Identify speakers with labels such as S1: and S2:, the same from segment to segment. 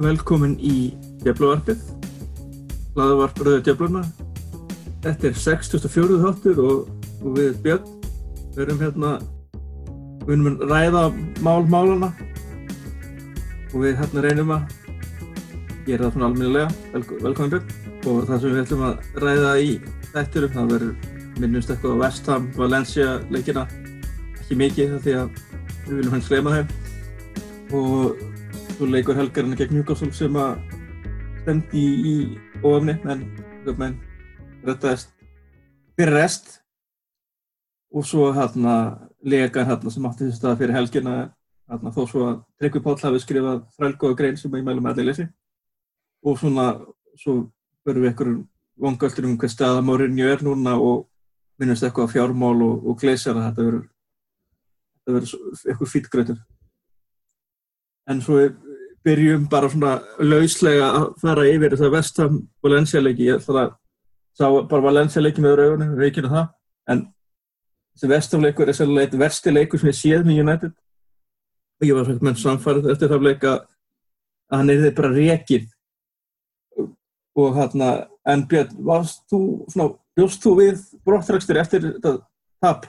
S1: velkomin í Djöflavarpið, hlaðavarp Rauða Djöfluna. Þetta er 64. þáttur og, og við Björn verum hérna, við erum að ræða mál málana og við hérna reynum að gera það svona alminnilega, Velko, velkomin Björn. Og það sem við ætlum að ræða í þætturum, það verður minnumst eitthvað á West Ham, Valencia leikina, ekki mikið því að við viljum hans glema þeim. Og leikur helgarinn gegn Newcastle sem að stendi í, ofni en menn rettaðist fyrir rest. Og svo hérna legan hérna sem átti þessu stað fyrir helgina hérna þó svo að Tryggvi Páll hafi skrifað þrælgóða grein sem ég mælum allir lesi og svona svo verðum við einhverjum vangöldur um hver stað að Mourinho er núna og minnast eitthvað fjármál og, og gleysjar að þetta verður eitthvað fýtgröður en svo byrjum bara svona lauslega að fara yfir þess að Vestham Valencia leiki, ég ætla að sá bara Valencia leiki með raugunum, við veikinu það. En þessi Vestham leikur er sérlega eitt versti leikur sem ég séð með United. Og ég var svona með samfarið eftir það leika að hann er þið bara rekin og hérna en Björn, varst þú svona, bjóst þú við brottrækstur eftir þetta tap?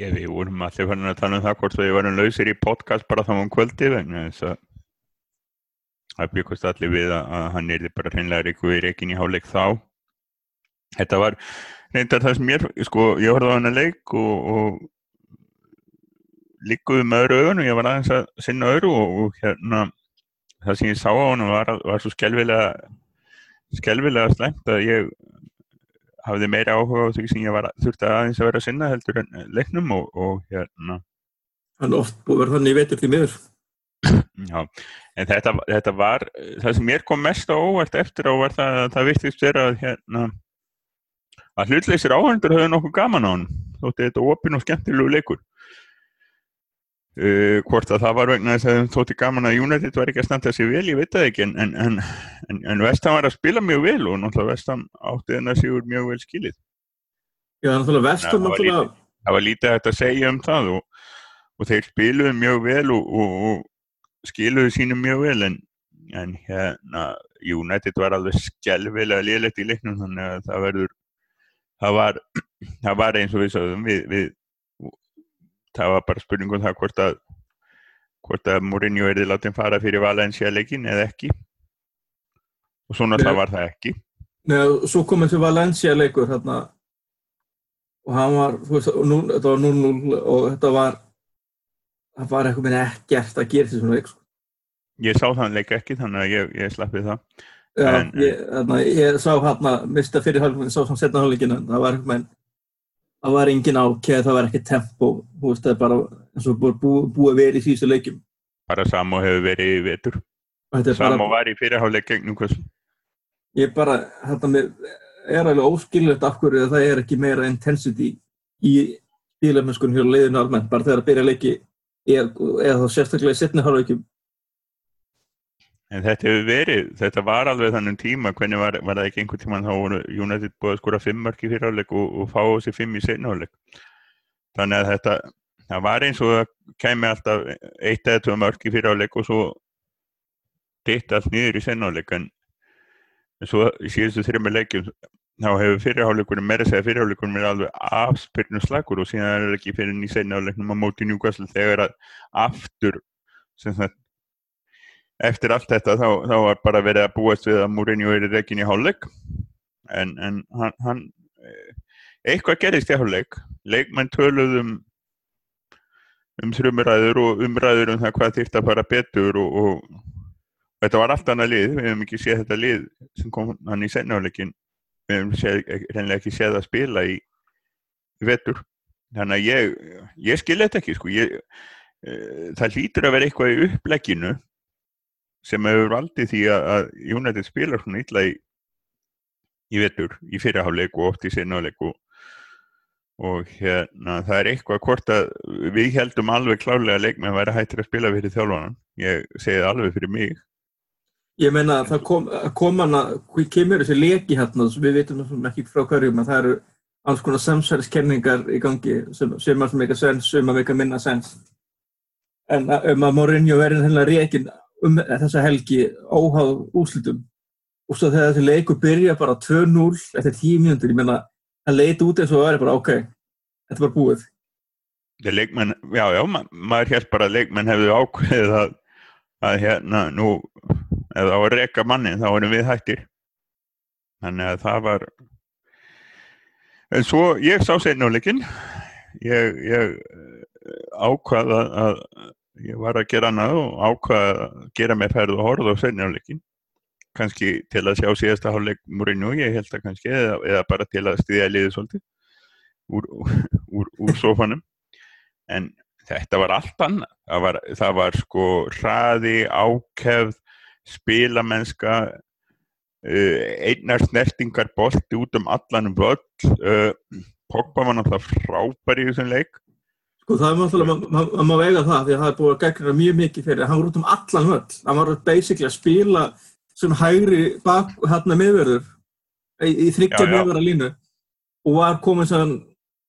S2: Ég, við vorum allir fannin að tala um það hvort við varum lausir í podcast bara þá um kvöldi vegna þess að það byggast allir við að hann er bara hreinlega reikuð í reikin í háleik þá. Þetta var reyndar það sem mér, sko, ég horfði á hann að leik og, og líkuði með öðru augun og ég var aðeins að sinna öðru og, og hérna það sem ég sá á hann var, var svo skelvilega skelvilega slæmt að ég hafði meira áhuga á því sem ég var, þurfti aðeins að vera að sinna heldur en leiknum og, og hérna.
S1: Hann oft verið þannig veitur því miður
S2: Já, en þetta, þetta var það sem mér kom mest á óvart eftir á var það að það vittist vera að hérna að hlutleysir áhendur höfðu nokkuð gaman á hann þótti þetta opinn og skemmtilegu leikur. Uh, hvort að það var vegna þess að þótti gaman að United var ekki að standa sér vel, ég veit það ekki en, en, en, en Vestham var að spila mjög vel og náttúrulega Vestham átti þenn að séur mjög vel skilið.
S1: Já, náttúrulega Vestham náttúrulega
S2: Það var lítið að segja um það og, og þeir spiluðu mjög vel og, og, og skiluðu sínum mjög vel en, en hérna United var alveg skjálfilega liðlegt í leiknum þannig að það verður það var, það var eins og við sagðum við, við það var bara spurningum það hvort að hvort að Mourinho erði látið fara fyrir Valencia leikin eða ekki. Og svo náttúrulega var það ekki.
S1: Nei, svo kom þessi Valencia leikur hérna og hann var, þú veist, og nú, þetta var 0-0 og þetta var það var eitthvað minn ekkert að gera þessu leik sko.
S2: Ég sá þann leik ekki þannig að ég, ég slappið það.
S1: Já, en, ég, þarna, ég sá hérna mista fyrir hálfum, sá svona setna hálfleikinu það var eitthvað minn það var engin ákveð, það var ekki tempo þú veist, það er bara eins og búið bú, búið verið í síðustu leikum
S2: Bara Samo hefur verið í vetur. Samo bara, var í fyrirháleik gegnum hvers
S1: Ég bara, þetta með er alveg óskiljögt af hverju það er ekki meira intensity í stílamönskunum hjá leiðinu almennt, bara þegar að byrja leiki eða þá sérstaklega í setni hálfleikum
S2: En þetta hefur verið, þetta var alveg þannig tíma, hvernig var, var það ekki einhvern tíman þá voru United búið að skora fimm mörg í fyrirháleik og, og fá þessi fimm í setniháleik. Þannig að þetta, það var eins og það kemi alltaf eitt eða tvö mörg í fyrirháleik og svo ditt allt nýður í setniháleik en svo síðustu þrjumir leikjum þá hefur fyrirháleikunum, meira segja fyrirháleikunum er alveg afspyrnum slagur og síðan er það ekki fyrir setniháleiknum á móti Newcastle þegar að aftur sagt eftir allt þetta þá, þá var bara verið að búast við að Mourinho er reygin í hálfleik. En, en hann, hann eitthvað gerist í hálfleik. Leikmenn töluðum um þrjumræður og umræður um það hvað þýrt að fara betur og, og þetta var allt annað lið. Við hefum ekki séð þetta lið sem kom hann í senjáleikin við hefum reynilega ekki séð að spila í, í vetur. Þannig að ég, ég skilja þetta ekki sko. ég, e, það lítur að vera eitthvað í uppleginu sem hefur valdið því að United spilar svona illa í, í vetur, í fyrirháleik og oft í sinnáleik og, og hérna það er eitthvað hvort að við heldum alveg klálega að leikmenn væri hættir að spila fyrir þjálfanan, ég segi það alveg fyrir mig
S1: Ég meina að það kom, kom hana, hvað kemur þessi leki hérna, við veitum ekki frá hverjum að það eru alls konar samsverðiskenningar í gangi sem, sem að meika sens, sem að meika minna sens. En um að Mourinho verður hennilega reygin um þessa helgi óháð úslitum og svo þegar þessi leiku byrja bara 2-0 eftir 10 mínútur, ég menna að leita út eins og það er bara ok, þetta bara búið.
S2: Leikmenn, já já, ma maður hér bara að leikmenn hefðu ákveðið að, að hérna nú ef það var reyka manni þá erum við hættir. Þannig að það var en svo ég sá sérnuleikin ég, ég ákvaða að ég var að gera annað og ákvaða að gera mig færð og horð á sérnuleikin kannski til að sjá síðasta hálfleik múrinu, ég held að kannski eða, eða bara til að stiðja liðið svolítið úr, úr, úr sofanum en þetta var allt annað. Það var, það var sko hraði, ákefð spilamennska uh, einnar snertingar bolti út um allanum völl uh, Pogba var náttúrulega frábær í þessum leik.
S1: Sko það er náttúrulega, maður má vega það því að það er búið að gegna mjög mikið fyrir hann var út um allan völl, hann var basically að spila sem hægri bak hérna meðverður í, í þryggja meðverða línu og var komið sann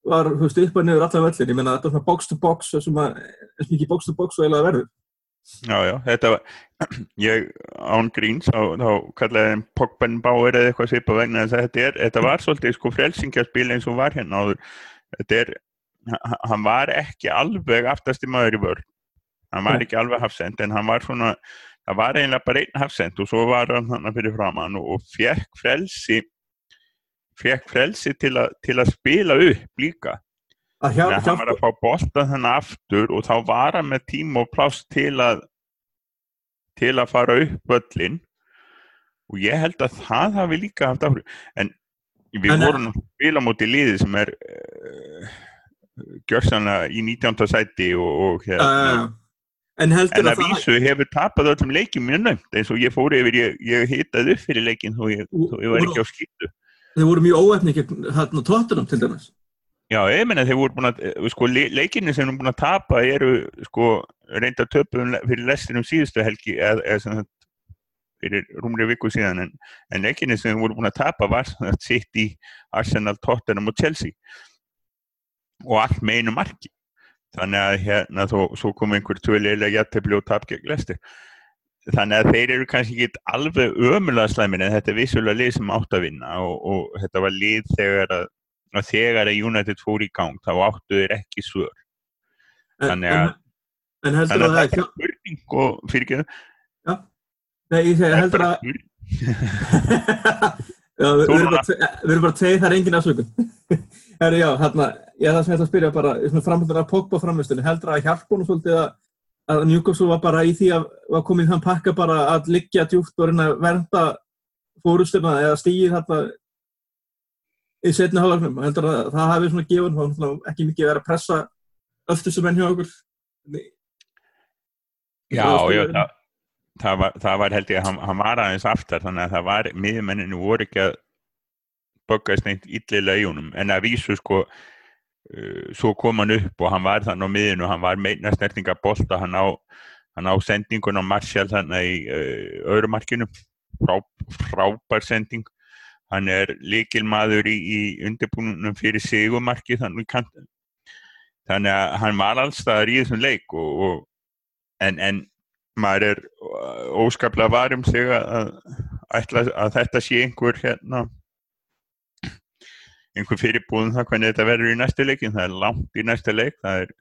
S1: var veist, upp að niður allar völlin, ég menna þetta var svona box to box sem að, er mikið box to box og eiginlega verður.
S2: Já, já, þetta var, ég án gríns, þá, þá kallaði henn Pogbenbauer eða eitthvað svipa vegna þess að þetta er, þetta var svolítið sko frelsingjarspil eins og var hérna áður, þetta er, hann var ekki alveg aftast í maður í vörð, hann var ekki alveg hafsend en hann var svona, það var eiginlega bara einn hafsend og svo var hann hann fyrir framann og, og fekk frelsi fekk frelsi til, a, til að spila upp líka
S1: að hjá,
S2: hann var að fá bolta þannig aftur og þá var hann með tíma og pláss til að til að fara upp völlin og ég held að það hafi líka haft áhrif. En við en, vorum að spila mútið liði sem er uh, gjörsanlega í 19. sæti og, og hérna. Uh, en, en að vísu það... hefur tapað öllum leikjum mjög nögt eins og ég fór yfir, ég, ég hittaði upp fyrir leikin þó ég, þó ég var ekki á skýttu
S1: þeir voru mjög óefni hérna tóttunum til dæmis
S2: Já, ég menna þeir voru búin að eh, sko, leikinni sem þeir voru búin að tapa eru sko reynda töpum fyrir lestinum síðustu helgi eða, eða fyrir rúmri viku síðan en, en leikinni sem þeir voru búin að tapa var sitt í Arsenal, Tottenham og Chelsea. Og allt með einu marki. Þannig að hérna þó, svo kom einhver tvöliðilega jættefli og tap gegn lestir þannig að þeir eru kannski ekki alveg ömulega slæmin en þetta er vissulega lið sem átt að vinna og, og þetta var lið þegar að, að þegar að United fór í gang þá áttu þeir ekki svör. Þannig að
S1: en heldur að það er
S2: spurning og fyrir ekki
S1: já, nei ég segi heldur að já, við erum bara tegið það er engin afsökun. Herri, já, hérna, ég er það sem ég ætla að spyrja bara framhaldar að Pogba framvistunni heldur að hjálpunum svolítið að að Newcastle var bara í því að var komið þann pakka bara að liggja djúft og reyna að vernda fórusturna eða stýgir þetta í setni hálfleiknum. Og heldur að það hafi svona gefun og ekki mikið verið að pressa ölltustu menn hjá okkur.
S2: Já, já, það, það, var, það var held ég að hann, hann var aðeins aftar þannig að það var, miðjumenninu voru ekki að böggast neitt yllilega í honum. En að vísu sko Uh, svo kom hann upp og hann var þannig á miðinu hann var meina snertinga bolta. Hann á, hann á sendingun á Marshall þannig í uh, öðrumarkinu Frá, frábær sending hann er líkil maður í, í undirbúinum fyrir sigumarki þannig þannig að hann var allstaðar í þessum leik og, og, en, en maður er óskaplega varum sig að, að, að þetta sé einhver hérna einhver fyrirbúðum það hvernig þetta verður í næstu leikin það er langt í næstu leik. Það er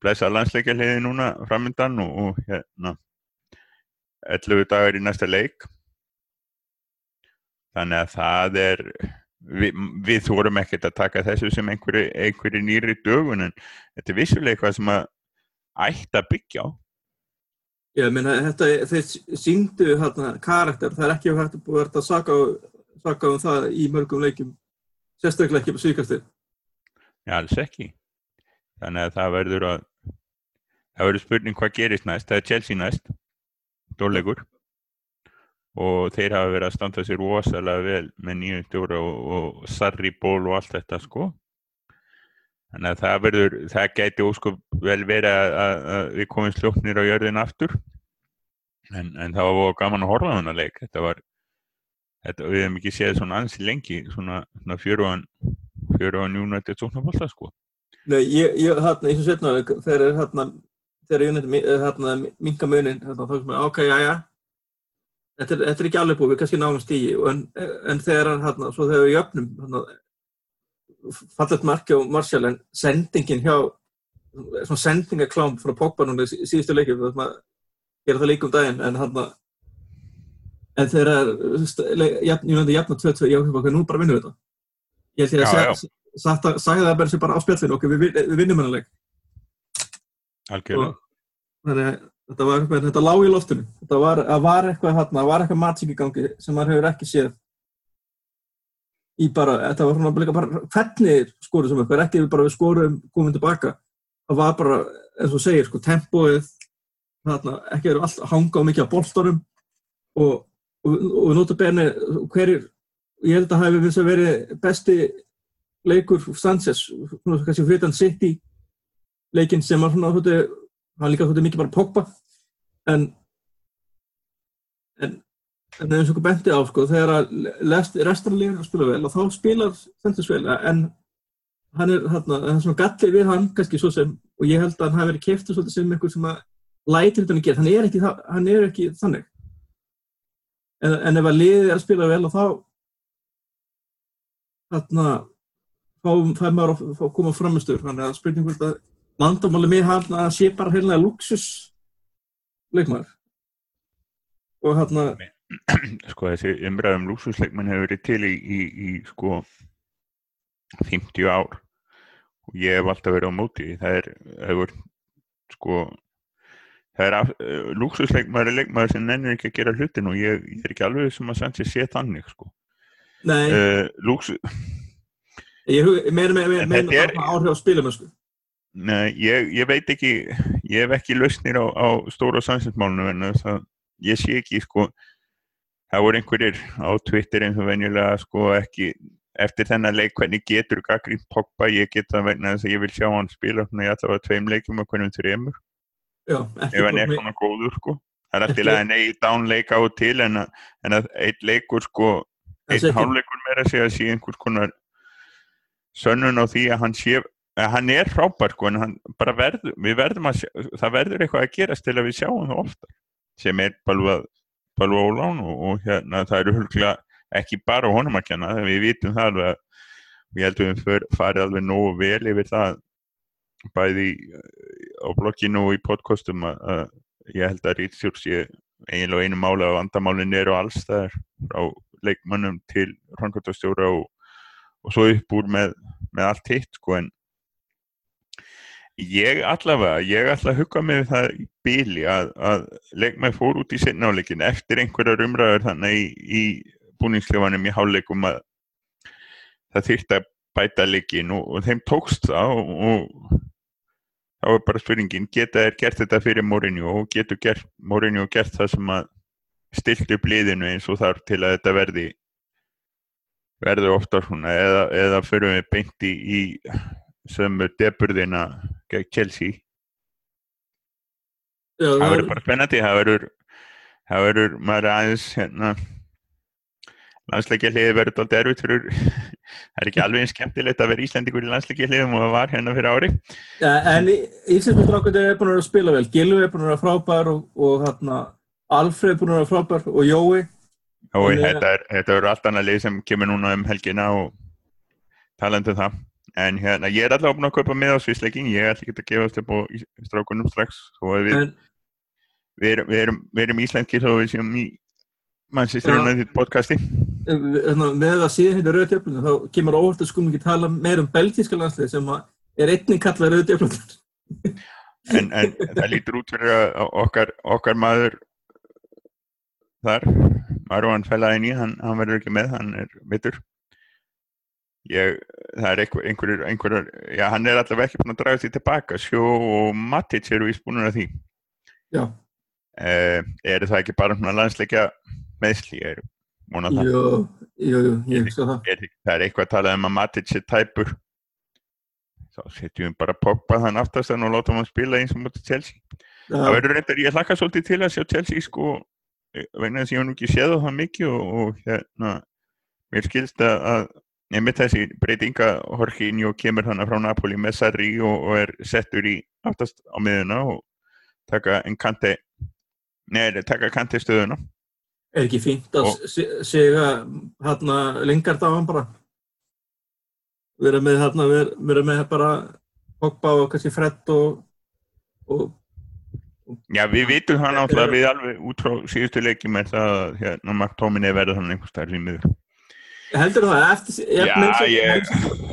S2: blæsa landsleikjarliði núna framöndan og, og hérna 11 dagar í næsta leik þannig að það er við, við þórum ekkert að taka þessu sem einhverju, einhverju nýri dögun en þetta er vissulega eitthvað sem að ætta byggja á.
S1: Já, ég meina, þetta, þeir síndu hérna karakter, það er ekki hægt að búið að saka, saka um það í mörgum leikum sérstaklega ekki på síkastir
S2: Já, alls ekki. Þannig að það verður að það verður spurning hvað gerist næst. Það er Chelsea næst. Dórleikur og þeir hafa verið að standa sér rosalega vel með nýjum stjóra og, og sarri ból og allt þetta sko. Þannig að það verður það gæti óskup vel verið að, að, að við komum sljóknir á jörðin aftur. En, en það var gaman að horfa á þennan leik. Þetta var Þetta, við hefum ekki séð svona ansi lengi svona, svona fjöruðan fjöruðan United sóknarbolla sko.
S1: Nei, ég, ég hérna, eins og setna þegar hérna þegar United hérna, minga munin hérna, þá kom ég ok, já já þetta er, þetta er ekki alveg búið, við kannski náum stígi en, en þegar hann hérna, svo þegar við jöfnum hérna, fallet marki á Marshall en sendingin hjá svona sendingaklám frá Pogba núna í síðustu leikjum það maður gera það líka um daginn en hann en þegar Júlandi jafna 2-2 ég ákveð nú bara vinnum við þetta. Ég held ég að sagði það bara sem bara á spjallinu okkur við, við vinnum hennar leik.
S2: Algjörlega.
S1: Þannig að þetta var eitthvað, þetta lág í loftinu. Þetta var, var eitthvað hérna, var eitthvað matsík í gangi sem maður hefur ekki séð. Í bara, þetta var svona líka bara hvernig skoru sem eitthvað, ekki bara við skorum komum tilbaka, það var bara eins og segir, sko, tempóið þarna, ekki verið alltaf hanga á mikið á boltorum og, og, og nota bene hverjir ég held að það hefði finnst að verið besti leikur Sanchez kannski Fritan City. Leikinn sem var svona hann líka þótti mikið bara poppa en en, en eins og okkur benti á sko þegar að restarlegin spila vel og þá spilar Sanchez vel en hann er hérna, það er svona gallið við hann kannski svo sem, og ég held að hann hafi verið kæftið svolítið sem einhver sem að lætir þetta hann að gera, hann er ekki, hann er ekki þannig. En, en ef að liðið er að spila vel og þá þarna þá fær maður að koma framistur þannig að spurningum hvort að vandamáli mig hann að sé bara heilina luxus leikmar og hann að
S2: sko þessi umræðum luxusleikmann hefur verið til í, í, í sko 50 ár. Og ég hef alltaf verið á móti það er, er sko það er uh, luxusleikmaður er leikmaður sem nennir ekki að gera hlutin og ég, ég er ekki alveg sem að Sanchez sé þannig sko.
S1: Uh,
S2: Luxus
S1: Ég meina með, með, með áhrif á spilum sko.
S2: Nei, ég, ég veit ekki ég hef ekki lausnir á, á stóra Sanchez-málunum en það, ég sé ekki sko það voru einhverjir á Twitter eins og venjulega sko ekki eftir þennan leik hvernig getur Gagrín Pogba, ég get það vegna þess að ég vil sjá hann spila þannig að ég ætla að tveim leikum og hvernig þreymur ef hann er svona góður sko. Það er alltaf að neyja dánleika á til en að, en að eitt leikur sko einn hálfleikur meira sé að sé einhvers konar sönnun á því að hann sé að hann er frábær sko en við verðum að sjá, það verður eitthvað að gerast til að við sjáum það ofta sem er balvað ólán og, og hérna það eru hulgla ekki bara honum að kenna við vitum það alveg að við heldum við farið alveg nógu vel yfir það bæði á blogginu og í podcastum að, að ég held að Rítsjórn sé eiginlega einu mála og andamálinn eru alls þar frá leikmannum til rannkvæmtastjóra og, og svo upp úr með, með allt hitt sko en ég allavega, ég að hugga mig við það í bíli að, að leikmæð fór út í sinnáleikin eftir einhverjar umræður þannig í, í búningsklefanum í háleikum að það þýrt að bæta leikin og, og þeim tókst það og, og þá er bara spurningin, geta þær gert þetta fyrir Mourinho og getur gert, Mourinho gert það sem að stilt upp liðinu eins og þar til að þetta verði verði ofta svona eða, eða förum við beinti í sömu deburðina gegn Chelsea. Já, það verður bara spennandi það verður það verður maður aðeins hérna landsleikja hliði verður alltaf erfitt fyrir það er ekki alveg eins skemmtilegt að vera Íslandíkur í landsleikja hliðum og það var hérna fyrir ári.
S1: Ja, En Íslandsmyndsdrákundir er búin að spila vel. Gilvi er búin að vera frábær og, og hérna, Alfred er búin að vera frábær og Jói.
S2: Jói, þetta verður allt annað lið sem kemur núna um helgina og talandu um það en hérna, ég er alltaf búin að kaupa með á svísleikin ég er alltaf ekki að gefa þetta på strákunum strax við, en, við erum, erum, erum íslenskir og við séum í Manchester United podcasti.
S1: Með að síðan hérna rauðdjöflunum þá kemur óvart að skulum ekki tala meir um belgíska landslið sem er einnig kallað rauðdjöflunum
S2: en, en það lítur út fyrir að okkar, okkar maður þar Marwan Fellaini, hann, hann verður ekki með hann er vittur ég, það er einhver, einhverjur einhverjur, já hann er allavega ekki búin að draga því tilbaka, Sjó og Matic eru búin að því.
S1: Já.
S2: Eh, er það ekki bara landsleika meðsli ég er múin að það?
S1: Jú, jú, jú, ég
S2: svo það. er, það er eitthvað að tala um að Matic er tæpur. Þá setjum við bara Pogba þann aftastan og láta hann spila eins og mútið Chelsea. Það verður reyndar, ég hlakka svolítið til að sjá Chelsea sko, eh, vegna þess að ég hef nú ekki séð það mikið og, og hérna mér skilst að nefnir þessi breytinga Jorginho kemur þannig frá Napoli með Sarri og, og er settur í aftast á miðuna og taka en kanti neður, taka kanti stöðuna
S1: Er ekki fínt að
S2: Og-
S1: se- segja hérna lengart á hann bara? Vera með hérna, vera, með bara Pogba og kannski Fred og, og
S2: Já, við vitum það náttúrulega við alveg út frá síðustu leikjum er það að hérna, Maktóminni verður þannig einhvers staðar í miður.
S1: Heldur það eftir,
S2: Já, ég,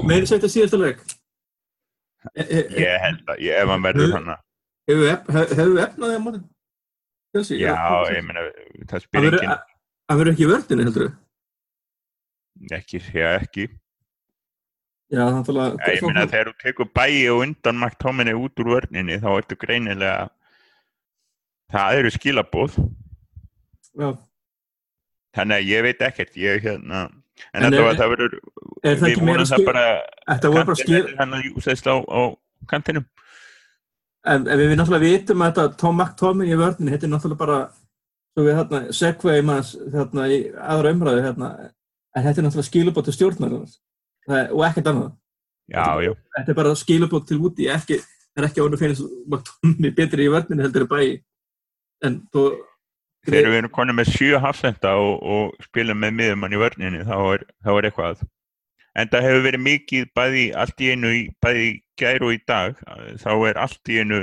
S1: meiri setja síðasta leik? E- e- e-
S2: ég held að, ég, ef hann verður þannig.
S1: Hefur efnaði á? Chelsea?
S2: Já, ég meina, það spyr enginn,
S1: Hann verður ekki í vördinni, heldur við?
S2: ekki segja ekki.
S1: Já.
S2: Já, ég meina, þegar þú tekur bæi og undan Maktóminni út úr vörninni, þá ertu greinilega, það eru skilabóð.
S1: Já,
S2: Þannig að ég veit ekkert, ég hérna, en,
S1: En
S2: þetta var, verður,
S1: er
S2: við vonum það bara,
S1: Þetta voru bara skil...
S2: hann að júsast á, á kantinum.
S1: En, en við náttúrulega vitum að þetta Tom McTominay í vörninni, þetta er náttúrulega bara svo við hérna, segveið maður hérna, í aðra umræðu hérna, en þetta er náttúrulega skilubót til stjórnarinnar Það- og ekkert annað.
S2: Já, já.
S1: Þetta er bara skilubót til úti, ekki, það er ekki að orða finnst McTominay betri í vörninni heldur en bæi. En þú,
S2: Þegar við erum konið með sjö hafsenda og, og spilum með miðumann í vörninni þá er, þá er eitthvað að. En það hefur verið mikið bæði allt í einu, í, bæði í gær og í dag, þá er allt í einu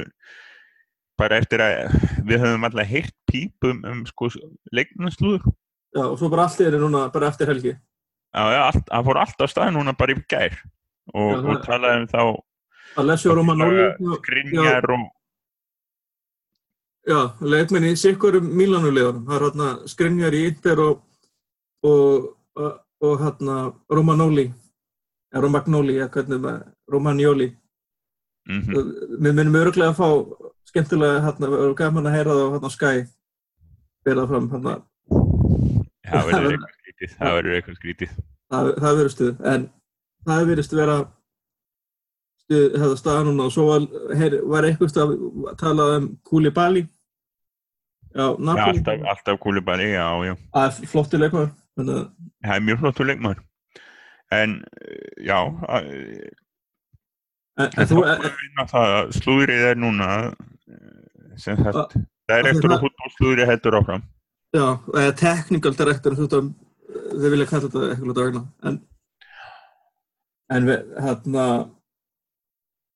S2: bara eftir að við höfum alltaf heyrt pípum um sko leiknarslúður.
S1: já, og svo bara allt er núna bara eftir helgi.
S2: Já, já, allt, það fór allt á stað núna bara í gær og,
S1: Já,
S2: og talaði um þá
S1: Alessio Romanoli,
S2: skrinjar og
S1: já, leikmenn í sikkurum Milanulegunum. Það er hérna Skrinjar í Inter og, og, og, og hérna Romanoli, eða Romagnoli, eða hvernig það, Romagnoli.
S2: mm
S1: Við munum öruglega að fá skemmtilega, hérna, við erum gaman að heyra það á hérna Sky, bera fram, hérna,
S2: það verður eitthvað skrítið, það verður eitthvað skrítið.
S1: það, verður stuð, en það verðist vera stuð, þetta staða núna og svo var, heyr, var eitthvað að tala um Koulibaly, já,
S2: Já,
S1: Napoli,
S2: alltaf, alltaf kúlubari, já, já.
S1: það er flotti leikmaður, þannig að
S2: Það er mjög flottur leikmaður. En, eh, já, eh,
S1: En,
S2: en
S1: en
S2: þá
S1: þú,
S2: erum við að slúðrið er núna, eh, sem sagt,
S1: Að-
S2: direktor
S1: að
S2: og fútbólslúðrið heldur áfram.
S1: já, eða technical director, þú veist, þau vilja kalla þetta eitthvað dagina, en, en við, hérna,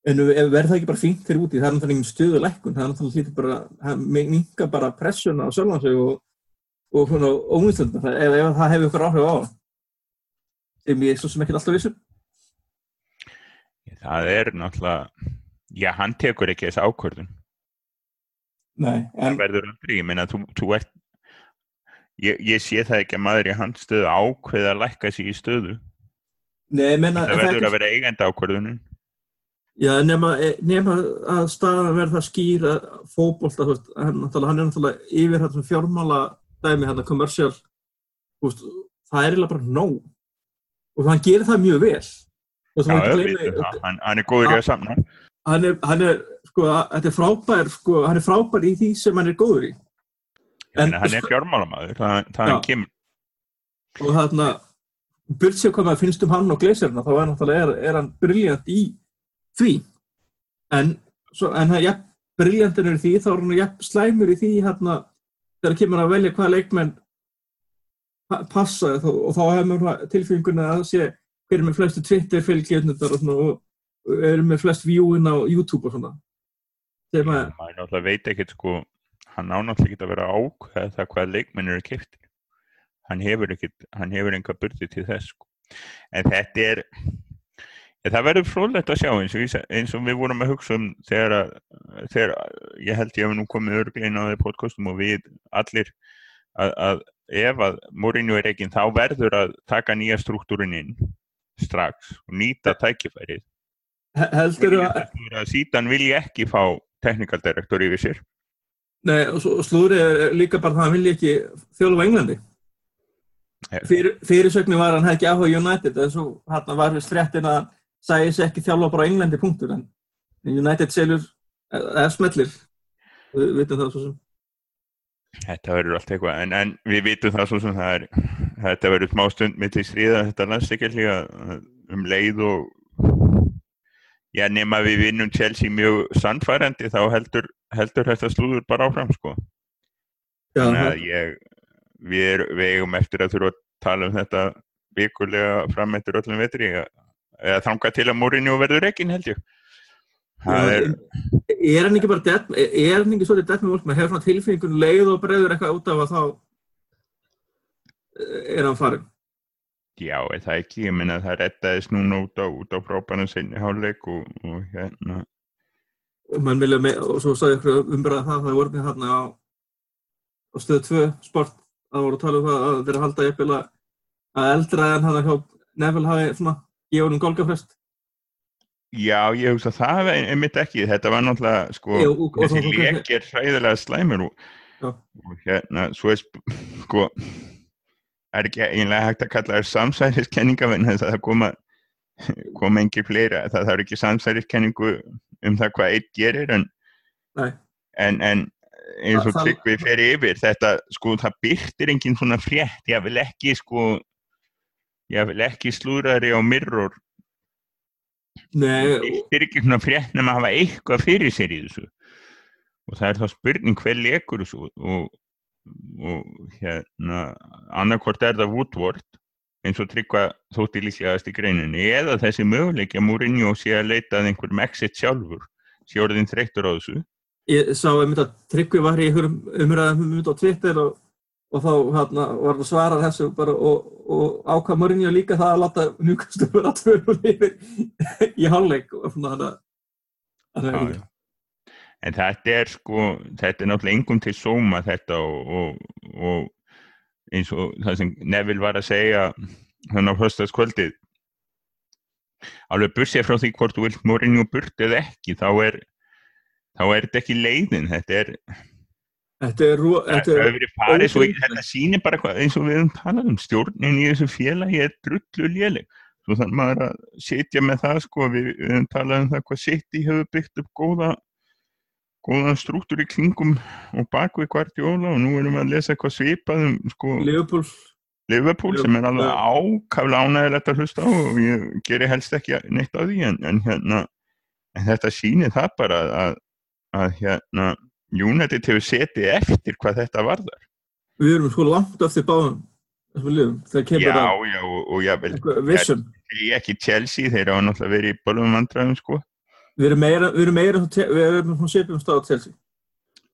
S1: en verður það ekki bara fínt fyrir úti, það er náttúrulega engin stuðu lækkun, það er náttúrulega hlítið bara, það minga bara pressuna á sjálfan sig og, og svona óvinstöndar, ef, ef það hefur ykkur áhrif á það, sem ég svo sem ekki alltaf vissum.
S2: Það er náttúrulega, já, hann tekur ekki þessi ákvörðun.
S1: Nei,
S2: Það
S1: en,
S2: verður aldrei, ég meina, þú, þú ert, ég, ég sé það ekki að maður í hans stöðu ákveða að lækka sig í stöðu.
S1: nei, menna,
S2: Það verður að vera eigenda ákvörðunin.
S1: Já, nema, nema að staðan verða að fótbolta, þú veist, hann, hann er náttúrulega yfir þetta fjármála dæmi, hann að kommersial, það er eiginlega bara nóg. Og hann gerir það mjög vel.
S2: Já, það, hann, hann er góður í að samna.
S1: hann er, hann er, sko, að- þetta er frábær, sko, hann er frábær í því sem hann er góður í.
S2: Meina, hann er fjármálamæður, það, það hann kemur.
S1: Og þarna, burt sér hvað maður finnst um hann og gleisirna, þá er er, er hann briljant í því. En, svo, en hann, ja, briljantin er því, þá er hann ja, slæmur í því, hérna, þegar kemur að velja hvaða leikmenn pa- passa og, og þá hefur maður tilfenguna að sé hver er með flestu Twitter fylgjörnundar og, og, er með flest viewin á YouTube og svona. Maður,
S2: maður náttúrulega veit ekkert sko hann á náttúrulega ekki að vera ákveð það hvað leikmenn eru kiptir hann hefur ekkert, hann hefur enga burði til þess sko. en þetta er það verður fróðlegt að sjá eins og, eins og við vorum að hugsa um þegar, að, þegar að- ég held ég hef nú komið örglein á þeir podcastum og við allir að, að ef að Mourinho er ekki þá verður að taka nýja struktúrin inn strax og nýta tækifærið
S1: he- heldur að,
S2: að síðan vil ég ekki fá technical director yfir sér
S1: Nei, og, slúðrið er líka bara það að hann vilja ekki þjóla á Englandi.
S2: Ja.
S1: Fyrir, fyrirsögnin var að hann hefði ekki áhuga United en svo hann var við fréttin að sæði sig ekki þjálfa bara á Englandi punktur en United selur eða smellir. Við vitum það svo sem.
S2: Þetta verður allt eitthvað, en, en við vitum það svo sem það er, þetta verður smá stund mitt í stríða þetta landsleikjalliga um leið og já, nema við vinnum Chelsea mjög sannfærandi þá heldur heldur þetta slúður bara áfram sko.
S1: Já,
S2: þannig að ég við, er, við eigum eftir að þurfa að tala um þetta vikulega fram eftir öllum vetri eða þanga til að Mourinho verður ekki held ég. Er,
S1: er hann ekki bara dead, er hann ekki svolítið dead með fólk, maður hefur svona tilfinningun leið og bregður eitthvað út af að þá eh, er hann farin.
S2: já, er það ekki? Ég minna það rettaðist núna út á, á frábæna sinni háleik og, og hérna.
S1: Með, og svo sagði ykkur umbröða það, það voru með þarna á, á stöðu 2 sport, það voru að tala um það að þeirra halda jafnvel að að eldra en hann hjá Neville hafi svona gefa honum golgafrest.
S2: Já, ég hugsa að það er einmitt ekki, þetta var náttúrulega, sko,
S1: Jú, og- og
S2: þessi lék er hræðilega slæmur og, og hérna, svo er, sko, er ekki einlega hægt að kalla það samsæriskenninga vegna þess að það koma, koma engin fleira, það þarf ekki samsæriskenningu um það hvað eitt gerir, en, en, en eins og
S1: Það-
S2: tryggvi fer yfir, þetta, sko, það byrtir engin svona frétt, ég vil ekki, sko, ég vil ekki slúðrari á mirror. Eitt er ekki svona frétt nema að hafa eitthvað fyrir sér í þessu. Og það er þá spurning hver lekur þessu og, og hérna annarkvort er það Woodward eins og tryggva þótti líklegast í greininni eða þessi möguleiki að Mourinho sé að leita að einhverjum exit sjálfur sé orðin þreyttur á þessu.
S1: Ég sá einmitt að Tryggvi var í einhverjum umræðum um þetta á Twitter og, og þá hérna, var hann að svara þessu bara og, og ákvað Mourinho líka það að láta njúkastu vera að tvöru lifir í
S2: já. En þetta er sko, þetta er náttúrulega engum til sóma þetta og, og, og eins og það sem Neville var að segja hann á höstaskvöldið alveg bursið frá því hvort þú vilt Mourinho burt eða ekki þá er, þá er þetta ekki leiðin. Þetta er,
S1: þetta er,
S2: það
S1: þetta er
S2: sýnir bara hvað, eins og við höfum talað um stjórnin í þessu félagi er drullu léleg. Svo þannig maður að sitja með það sko, við, höfum talað um það hvað City hefur byggt upp góða góðan strúktur í klingum og bakvið Guardiola og nú erum við að lesa eitthvað svipað um sko,
S1: Liverpool.
S2: Liverpool sem er alveg
S1: Já.
S2: ákaflega ánægilegt að hlusta á og ég geri helst ekki neitt á því en, en, hérna, en þetta sýnir það bara að, að hérna, United hefur setið eftir hvað þetta varðar
S1: við erum sko langt eftir báðum þessum liðum
S2: Já,
S1: að
S2: já, og,
S1: eitthvað vissum
S2: ég ekki Chelsea, þeir hafa náttúrulega verið í bölvum vandræðum, sko.
S1: við erum meira, við erum meira við erum svona svipum stáð til þessi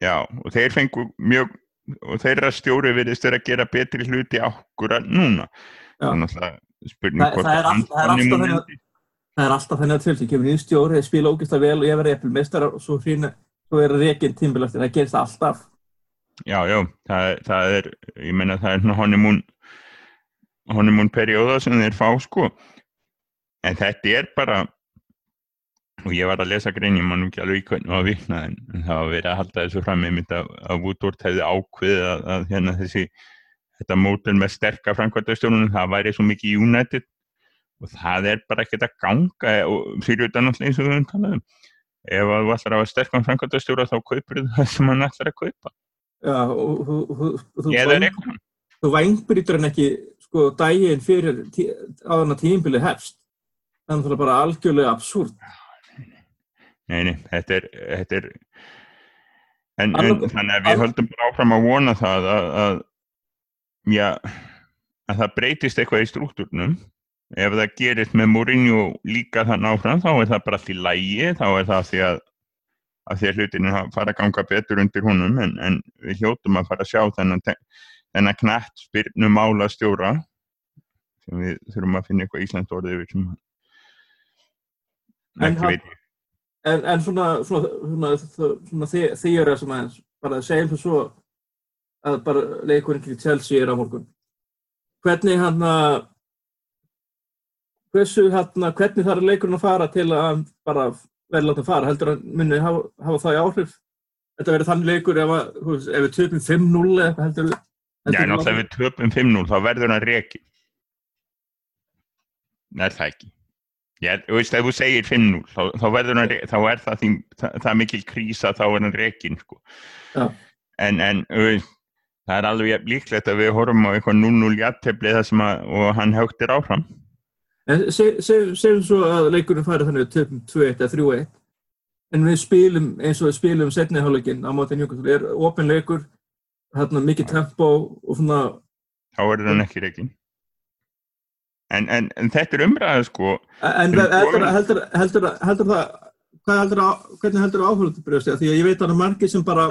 S2: Já, og þeir fengu mjög, og þeirra stjóri virðist þeir að gera betri hluti ákkurat núna.
S1: Já.
S2: Er náttúrulega spurning
S1: Það- það er það er þannig að- það er alltaf þennig að til því kemur nýjum stjóri, spila ógeðslega vel og ég verði eppil mestara og svo hrína svo er reygin tímbil eftir, það gerist alltaf
S2: Já, já, það, það er, ég meina það er honeymoon, honeymoon perióða sem þeir fá, sko. En þetta er bara, og ég var að lesa grein, ég man ekki alveg í hvernig var vikna, en, það var verið að halda þessu fram einmitt að, að Woodward hefði ákveðið að, að hérna þessi, þetta mótel með sterka framkvæmdastjórnum, það væri svo mikið United og það er bara ekkert að ganga og fyrir þetta náttúrulega eins og við höfum talað um. Ef þú ætlar að hafa sterkan framkvæmdastjóra þá kaupir það sem hann ætlar að kaupa.
S1: Já, og þú- vængbrytur hann ekki sko daginn fyrir tí, á þannig að tímbili hefst. Að það er bara algjörlega absúrt
S2: Nei, nei, þetta er, þetta er en, en þannig að við höldum bara áfram að vona það að, að já, að það breytist eitthvað í struktúrnum ef það gerist með Mourinho líka þann áfram þá er það bara allt í lægi þá er það því að að því að hlutinu fara að ganga betur undir honum en, en við hljótum að fara að sjá þennan, þennan knætt spyrnu mála stjóra sem við þurfum að finna eitthvað íslensk orðið yfir sem
S1: En
S2: ekki veit.
S1: en, en svona, svona, svona, þýra sem aðeins bara segjum svo svo að bara leikurinn til Chelsea er á morgun. Hvernig hann að hversu hann að hvernig þarf leikurinn að fara til að bara verði látið fara heldur að muni hafa, hafa það í áhrif þetta verður þannig leikur ef, að, veist, ef við töpum 5-0 eða eitthvað heldur
S2: Já, náttúrulega ef við töpum 5-0 þá verður hann reki. Er það ekki? Þú veist, ef þú segir 5-0 þá, þá verður hann reki, þá er það, því, það, það mikil krísa þá er hann rekin, sko. En, en, veist, það er alveg líklegt að við horfum á eitthvað 0-0 jafntefli það sem að, og hann högtir áfram.
S1: En seg- seg- segjum svo að leikurinn fari þannig töpum 2-1 eða 3-1 en við spilum eins og við spilum setnihálegin á móti Newcastle, er ofinleikur hérna mikið tempo og svona
S2: þá er það ekki reikin en, en, en þetta er umræðið sko.
S1: En heldur, heldur, heldur, heldur það hvað heldur það, hvernig heldur það áhörðu brjóðst því að ég veit að það er margir sem bara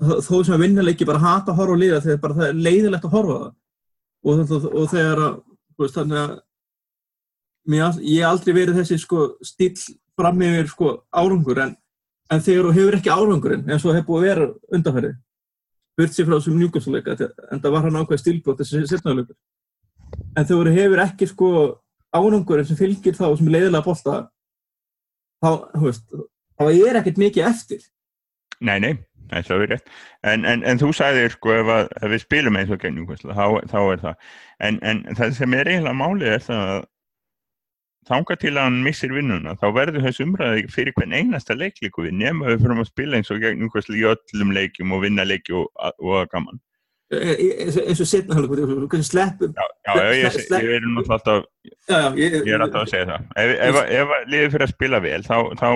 S1: þó sem að vinnuleiki bara hata horfa og líða þegar bara það er leiðilegt að horfa það. Og, og, og þegar að veist, þannig að mér, ég hef aldrei verið þessi sko stíl fram yfir sko árangur en, en þegar þú hefur ekki árangurinn eins og hefur búið að vera undanferði burt sér frá þessum njúkvæmsleika en það var hann ákveð stílbót þessi setnaðuleikur en þegar þú hefur ekki sko árangurinn sem fylgir þá sem er leiðilega bolta þá, þá er ekkert mikið eftir.
S2: Nei, nei, það er rétt. En, en, en þú sagðir sko ef, að, ef við spilum eins og gennum þá, þá er það. En, en það sem er eiginlega málið er það að þánga til að hann missir vinnuna þá verður þessu umræði fyrir hvern einasta leiklíku við nema við fyrir að spila eins og gegn í öllum leikjum og vinna leiki og, að gaman.
S1: E, e, e, eins og setna hvernig sleppum
S2: Já, já ég, er alltaf ég, er alltaf að segja það. Ef, ef, ef liðið fyrir að spila vel þá, þá,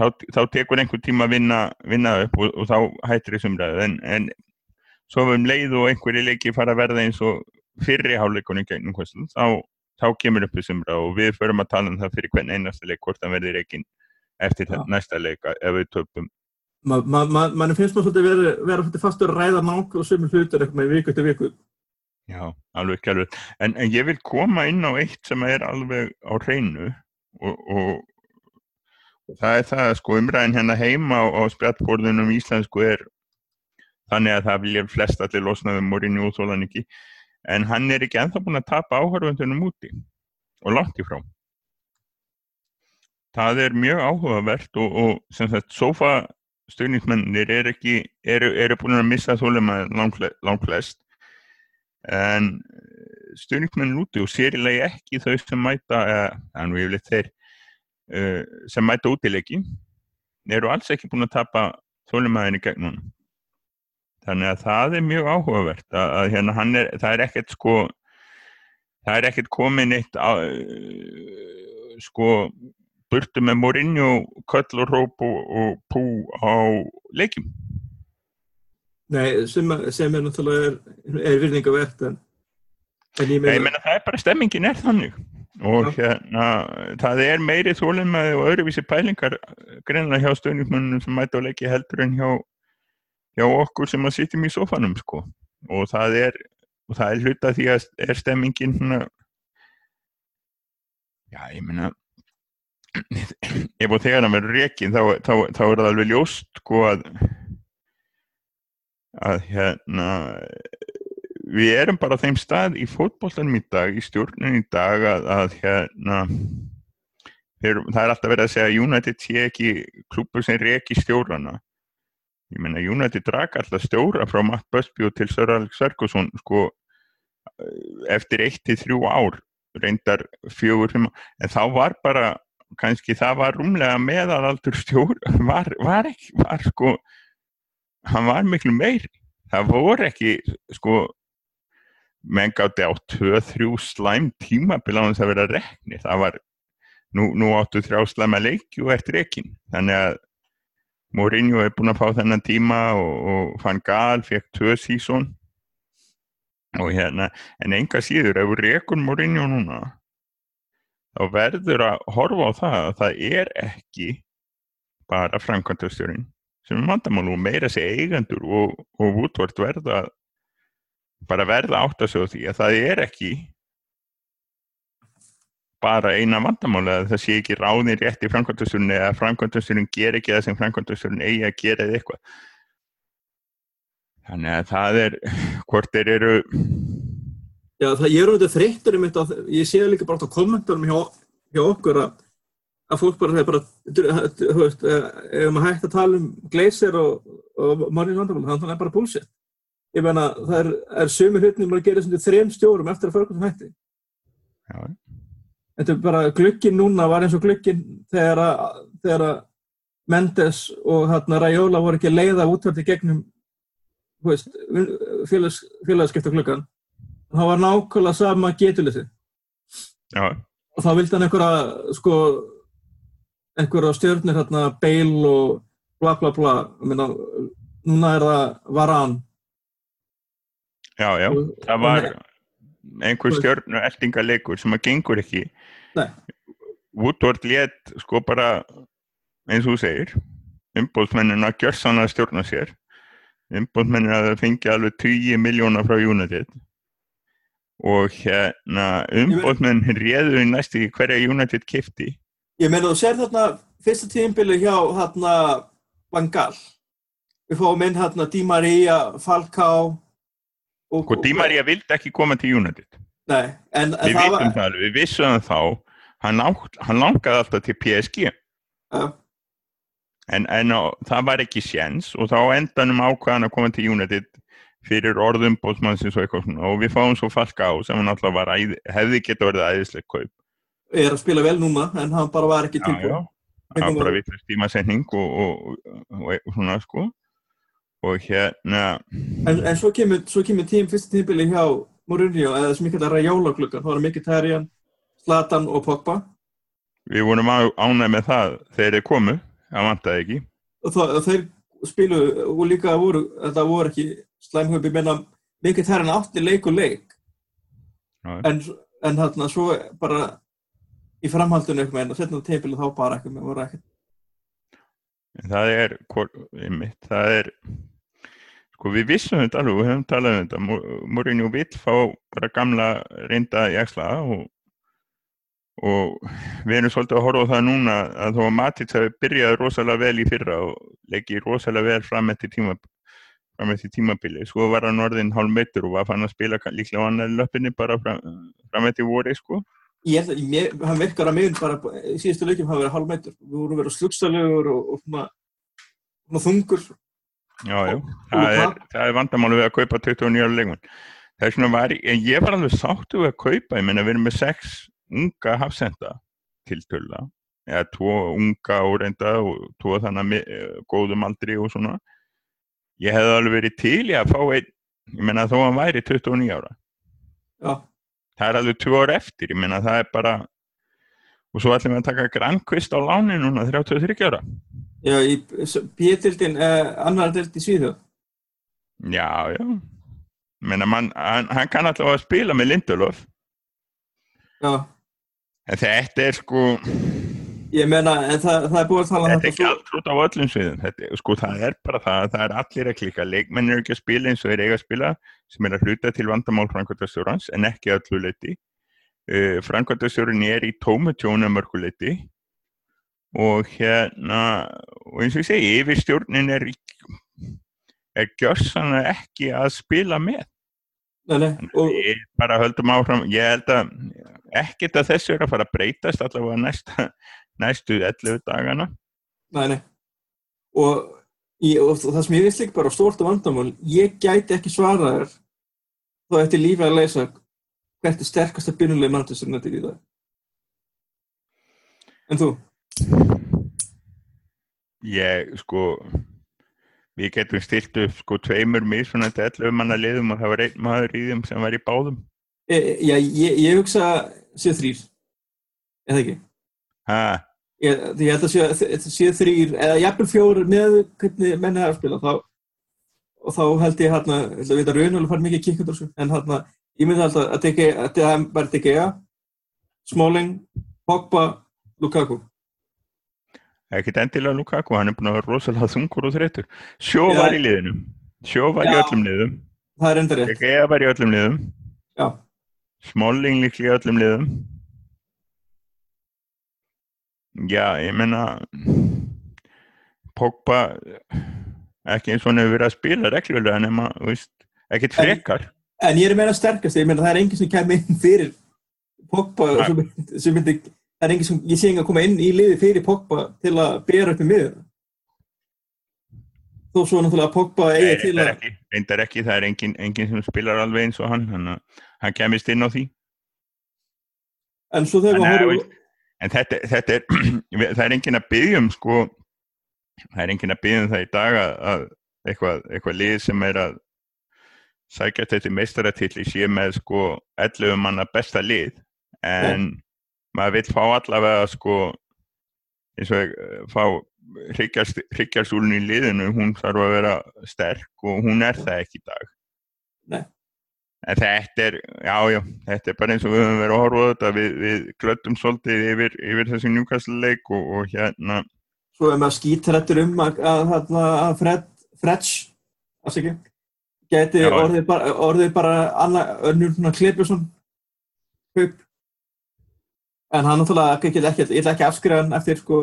S2: þá, þá tekur einhver tíma að vinna, vinna upp og, og þá hættir þessu umræði en, en svo um leið og einhverju leiki fara að verða eins og fyrriháleikunni gegnum þá þá kemur upp þessum ráð og við förum að tala um það fyrir hvern einasta leik hvort það verður ekki eftir ja. næsta leika ef við töpum.
S1: Mann ma, ma, ma, finnst maður svolítið vera, vera svolítið fastur að ræða nákvæmlega sömur hlutur eitthvað með viku til viku.
S2: Já, alveg ekki alveg. En, en ég vil koma inn á eitt sem er alveg á hreinu og, og, og það er það sko umræðin hérna heima á, á spjallborðunum íslensku er þannig að það vilja flest allir losnaðum morinni og þólan ekki en hann er ekki enþá búin að tapa áhörfundunum úti og langt í frá. Það er mjög áhugavert og, og sem sagt sofa stöðnismennir er eru, eru búin að missa þólum að langt flest en stöðnismennin úti og sérilegi ekki þau sem mæta viljum þeir uh, sem mæta útileggi eru alls ekki búin að tapa þólum aðeins í gegnum þannig að það er mjög áhugavert að, að hérna hann er, það er ekkert sko það er ekkert komin eitt á, sko burtu með morinju, köll og og, pú á leikjum
S1: Nei, sem, sem er náttúrulega er, er virðingavert en,
S2: en ég meina Nei, menna, það er bara stemmingin er þannig og ja. hérna það er meiri þólinnmaði og öðruvísi pælingar greinlega hjá stöðnismönnum sem mæta á leiki heldur en hjá hjá okkur sem að sitjum í sofanum sko. Og það er, og það er hluta því að er stemmingin svona já ég menna ef og þegar það verður rekin þá, þá, þá er það alveg ljóst sko að að hérna við erum bara á þeim stað í fótbolltanum í dag, í stjórnum í dag að, að hérna þeir, það er alltaf verið að segja að United sé ekki klúpur sem reki stjórnana ég menna United drak alltaf stjóra frá Matt Busby til Sir Alex Ferguson sko eftir 1-3 ár reyndar fjögur en þá var bara kannski það var rúmlega meðalaldur stjóra var, var ekki, var sko hann var miklu meir það voru ekki sko menn gátti á 2-3 slæm tímabil á þess að rekni það var, nú, nú áttu þrjá slæma leikju eftir ekkin þannig að Mourinho er búin að fá þennan tíma og, og Van Gaal fekk tvö sísón og hérna en enga síður ef við rekum Mourinho núna þá verður að horfa á það að það er ekki bara framkvæmtastjórin sem er vandamál og meira sé eigendur og, og útvort verða bara verða átt að segja því að það er ekki bara eina vandamáli að það sé ekki ráðin rétt í framkvæmtasturinn eða framkvæmtasturinn ger ekki það sem framkvæmtasturinn eigi að gera eða eitthvað. Þannig að það er hvort þeir eru
S1: Já það ég er auðvitað þreyttur um þetta ég sé líka bara á kommentunum hjá, hjá okkur að, að fólk bara, bara þú veist, ef maður hægt að tala um gleysir og, og margir vandamáli þannig að það er bara búlsitt ég menna það er, er sömur hutnum að gera þrejum stjórum eftir að fölgum hætti. Já þetta er bara glukkin núna var eins og glukkin þegar að, þegar að Mendes og hérna Raiola voru ekki leiða útverði gegnum félags, félagskipta glukkan það var nákvæmlega sama getulisi og þá vildi hann einhverja sko einhverja stjörnir hérna, Bale og bla bla bla, meina, núna er það Varan.
S2: Já, já,
S1: Og-
S2: það
S1: og
S2: var einhver stjörnu eldingaleikur sem að gengur ekki. Woodward let sko bara, eins og þú segir, umbóðsmennin að gjörsanna stjórna sér. Umbóðsmennin að það fengi alveg 10 miljóna frá United og hérna umbóðsmennin réðu í næstu hverja United kifti.
S1: Ég meina, þú sér þarna fyrsta tíðinbili hjá hérna Van Gaal. Við fáum inn hérna Di Maria, Falcao og...
S2: Og Di Maria vildi ekki koma til United.
S1: Nei, en, en
S2: Við
S1: það
S2: vitum það við vissum það þá, hann, átt, hann langaði alltaf til PSG.
S1: Já,
S2: En, en á, það var ekki séns og þá endanum ákvaðan að koma til United fyrir orðum bóðsmannsins og eitthvað svona og við fáum svo falka á sem hann alltaf var æð, hefði geta verið æðislega kaup.
S1: er að spila vel núna, en hann bara var ekki
S2: Já,
S1: tilbúin.
S2: já, það var bara vitlega tímasetning og, og, og, og svona sko og hérna,
S1: En, en svo kemur, kemur tím, fyrsta tíðinbili hjá Mourinho, eða sem ég kallar að jólagluggan. Það var Mkhitaryan, Zlatan og Pogba.
S2: við vorum á- ánægð með það þegar þeir komu, það vantaði ekki.
S1: og það, þeir spilu og líka voru, þetta voru ekki slæmhaupi, menna mikið þær en átti leik og leik en, en þarna svo bara í framhaldinu eitthvað en setna teipilu þá bara eitthvað með voru ekkert
S2: En það er, einmitt, það er, sko við vissum þetta alveg, við höfum talað um þetta, Mou- Mourinho vill fá bara gamla reynda í axla og, og við erum svolítið að horfa á það núna að þó að Matic hafi byrjað rosalega vel í fyrra og leggið rosalega vel fram eftir tíma fram eftir tímabili, svo var hann orðin hálf metur og var fann að spila líklega á annar löppinni bara fram, fram eftir voru sko.
S1: ég held að hann virkar að miðun bara í síðustu leikjum hafa verið hálfmeitur við vorum verið slugstalegur og, og svona, svona þungur
S2: Já, já, það það er vandamáli við að kaupa 29 ára leikmann. Það er svona var, en ég var alveg sáttu við að kaupa, ég meina við erum með sex unga hafsenda til tölla, eða tvo unga óreinda og tvo þannig að mi- eh, góðum aldri og svona. Ég hefði alveg verið til í að fá einn, ég meina þó að hann væri 29 ára.
S1: já,
S2: Það er alveg tvö ár eftir, ég meina það er bara, og svo ætlum við að taka grannkvist á láni núna 33 ára.
S1: já í P-dildin, eh, annar dild í Svíðjóð
S2: Já, já. Menna, man, hann, hann kann alltaf að spila með Lindelof.
S1: já,
S2: En þetta er sko,
S1: ég meina það, það er búið að tala um
S2: þetta er ekki allt út á öllum sviðum. Þetta, sko, það er bara það, að það er allir að klika. Leikmenn eru ekki að spila eins og þeir eiga að spila, sem er að hluta til vandamál framkvæmtastjórans, en ekki öllu leiti. Uh, framkvæmtastjórin er í tómu tjónu mörgu leiti og hérna, og eins og ég segi, yfirstjórnin er, er gjörsanlega ekki að spila með.
S1: nei, nei, og,
S2: Við bara höldum áfram, ég held að ekkert að þessu er að fara að breytast allavega næsta, næstu 11 dagana.
S1: nei, nei. Og, í, og það sem ég veist líka bara stórt af vandamál, ég gæti ekki svara þér þá eftir lífið að leysa hvert er sterkasta byrjunlega Manchester United í dag en þú?
S2: Ég, sko, við getum stilt upp sko tveimur misfunandi 11 manna liðum og það var einn maður í þeim sem var í báðum.
S1: E, já, ég, ég hugsa séu þrýr eða ekki?
S2: Ha,
S1: ég, ég held að séu, þrýr eða jafnvel fjórir með hvernig menni er að spila þá, og þá held ég hérna, ég held að raunulega fara mikið kikkundur þessu, en hérna ég myndi alltaf að að það er bara teki ja Smalling, Pogba Lukaku
S2: ekkert endilega Lukaku, hann er búin að vera rosalega þungur og þreytur. Sjó var í liðinu, sjó var í öllum liðum,
S1: það er enda rétt,
S2: Egea var í öllum liðum,
S1: já,
S2: Smalling líklega í öllum liðum. Já, ég menna Pogba ekki eins og hann hefur verið að spila reglulega nema, þú veist, ekkert
S1: En-
S2: frekar.
S1: en ég er meina sterkast ég meina það er enginn sem kemur inn fyrir Pogba sem, myndi- sem myndi, er enginn sem, ég sé enginn að koma inn í liði fyrir Pogba til að bera upp í miður þó svo náttúrulega Pogba
S2: Nei,
S1: eigi til að
S2: ekki, reyndar ekki, það er engin, engin sem spilar alveg eins og hann, að hann kemist inn á því.
S1: en svo þegar við
S2: eh,
S1: horfum
S2: en þetta, þetta er, það er engin að byggja um, sko, það er engin að byggja um það í dag að, að eitthvað, eitthvað lið sem er að sækja þetta meistaratilli sé með, sko, 11 manna besta lið, en maður vill fá allavega, sko, eins og eh, fá hryggjarstúlun í liðinu, hún þarf að vera sterk og hún er það ekki í dag.
S1: Nei.
S2: En þetta er, já, já, þetta er bara eins og við höfum verið að horfa þetta, við, við glöttum svolítið yfir, yfir þessi njúkastleik og, og hérna.
S1: Svo er maður skítrættur um að, að, að, að Fred, Fredge, ekki, geti
S2: Já.
S1: orðið bara, orðið bara annað, önnur svona Klipjusson kaup. En hann náttúrulega ekki, ekki, ég ætla ekki að afskrifa hann eftir sko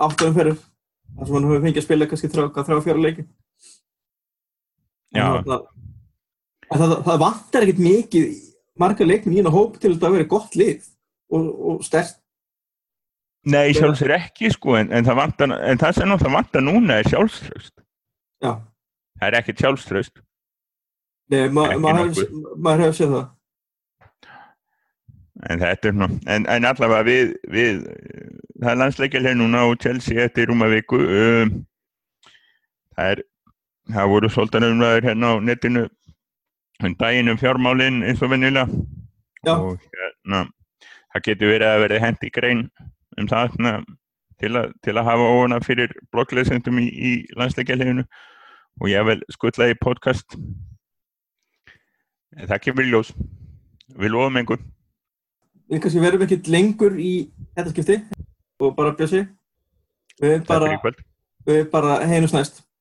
S1: áttum fyrir þar sem hann hefur fengið að spila kannski þrjá, fjóra leiki. En En það, það vantar ekkert mikið marga leikminn í hennar hóp til þetta að vera gott lið og, og stert.
S2: Nei, sjálfsögur ekki, sko, en, en það vantar, en það sem það vantar núna er sjálfströst.
S1: Já,
S2: Það er ekkert sjálfströst.
S1: Nei, ma maður hefur séð það.
S2: En þetta er nú, en, en allavega við, við, það er landsleikjarlega núna og Chelsea eftir rúma viku. Um, það er, það voru svolítan umræður hérna á netinu um daginn um fjármálinn eins og.
S1: Já.
S2: Og hérna, það getur verið að verið hendi grein um það hérna, til, að, til að hafa óana fyrir blokkleysendum í, í landsleikjarleginu og ég vel skuttlaði podcast. En það kemur ljós. Við lofum einhvern.
S1: Við kannski verðum ekkert lengur í þetta skipti og bara bjössi. Við bara, bara heimust næst.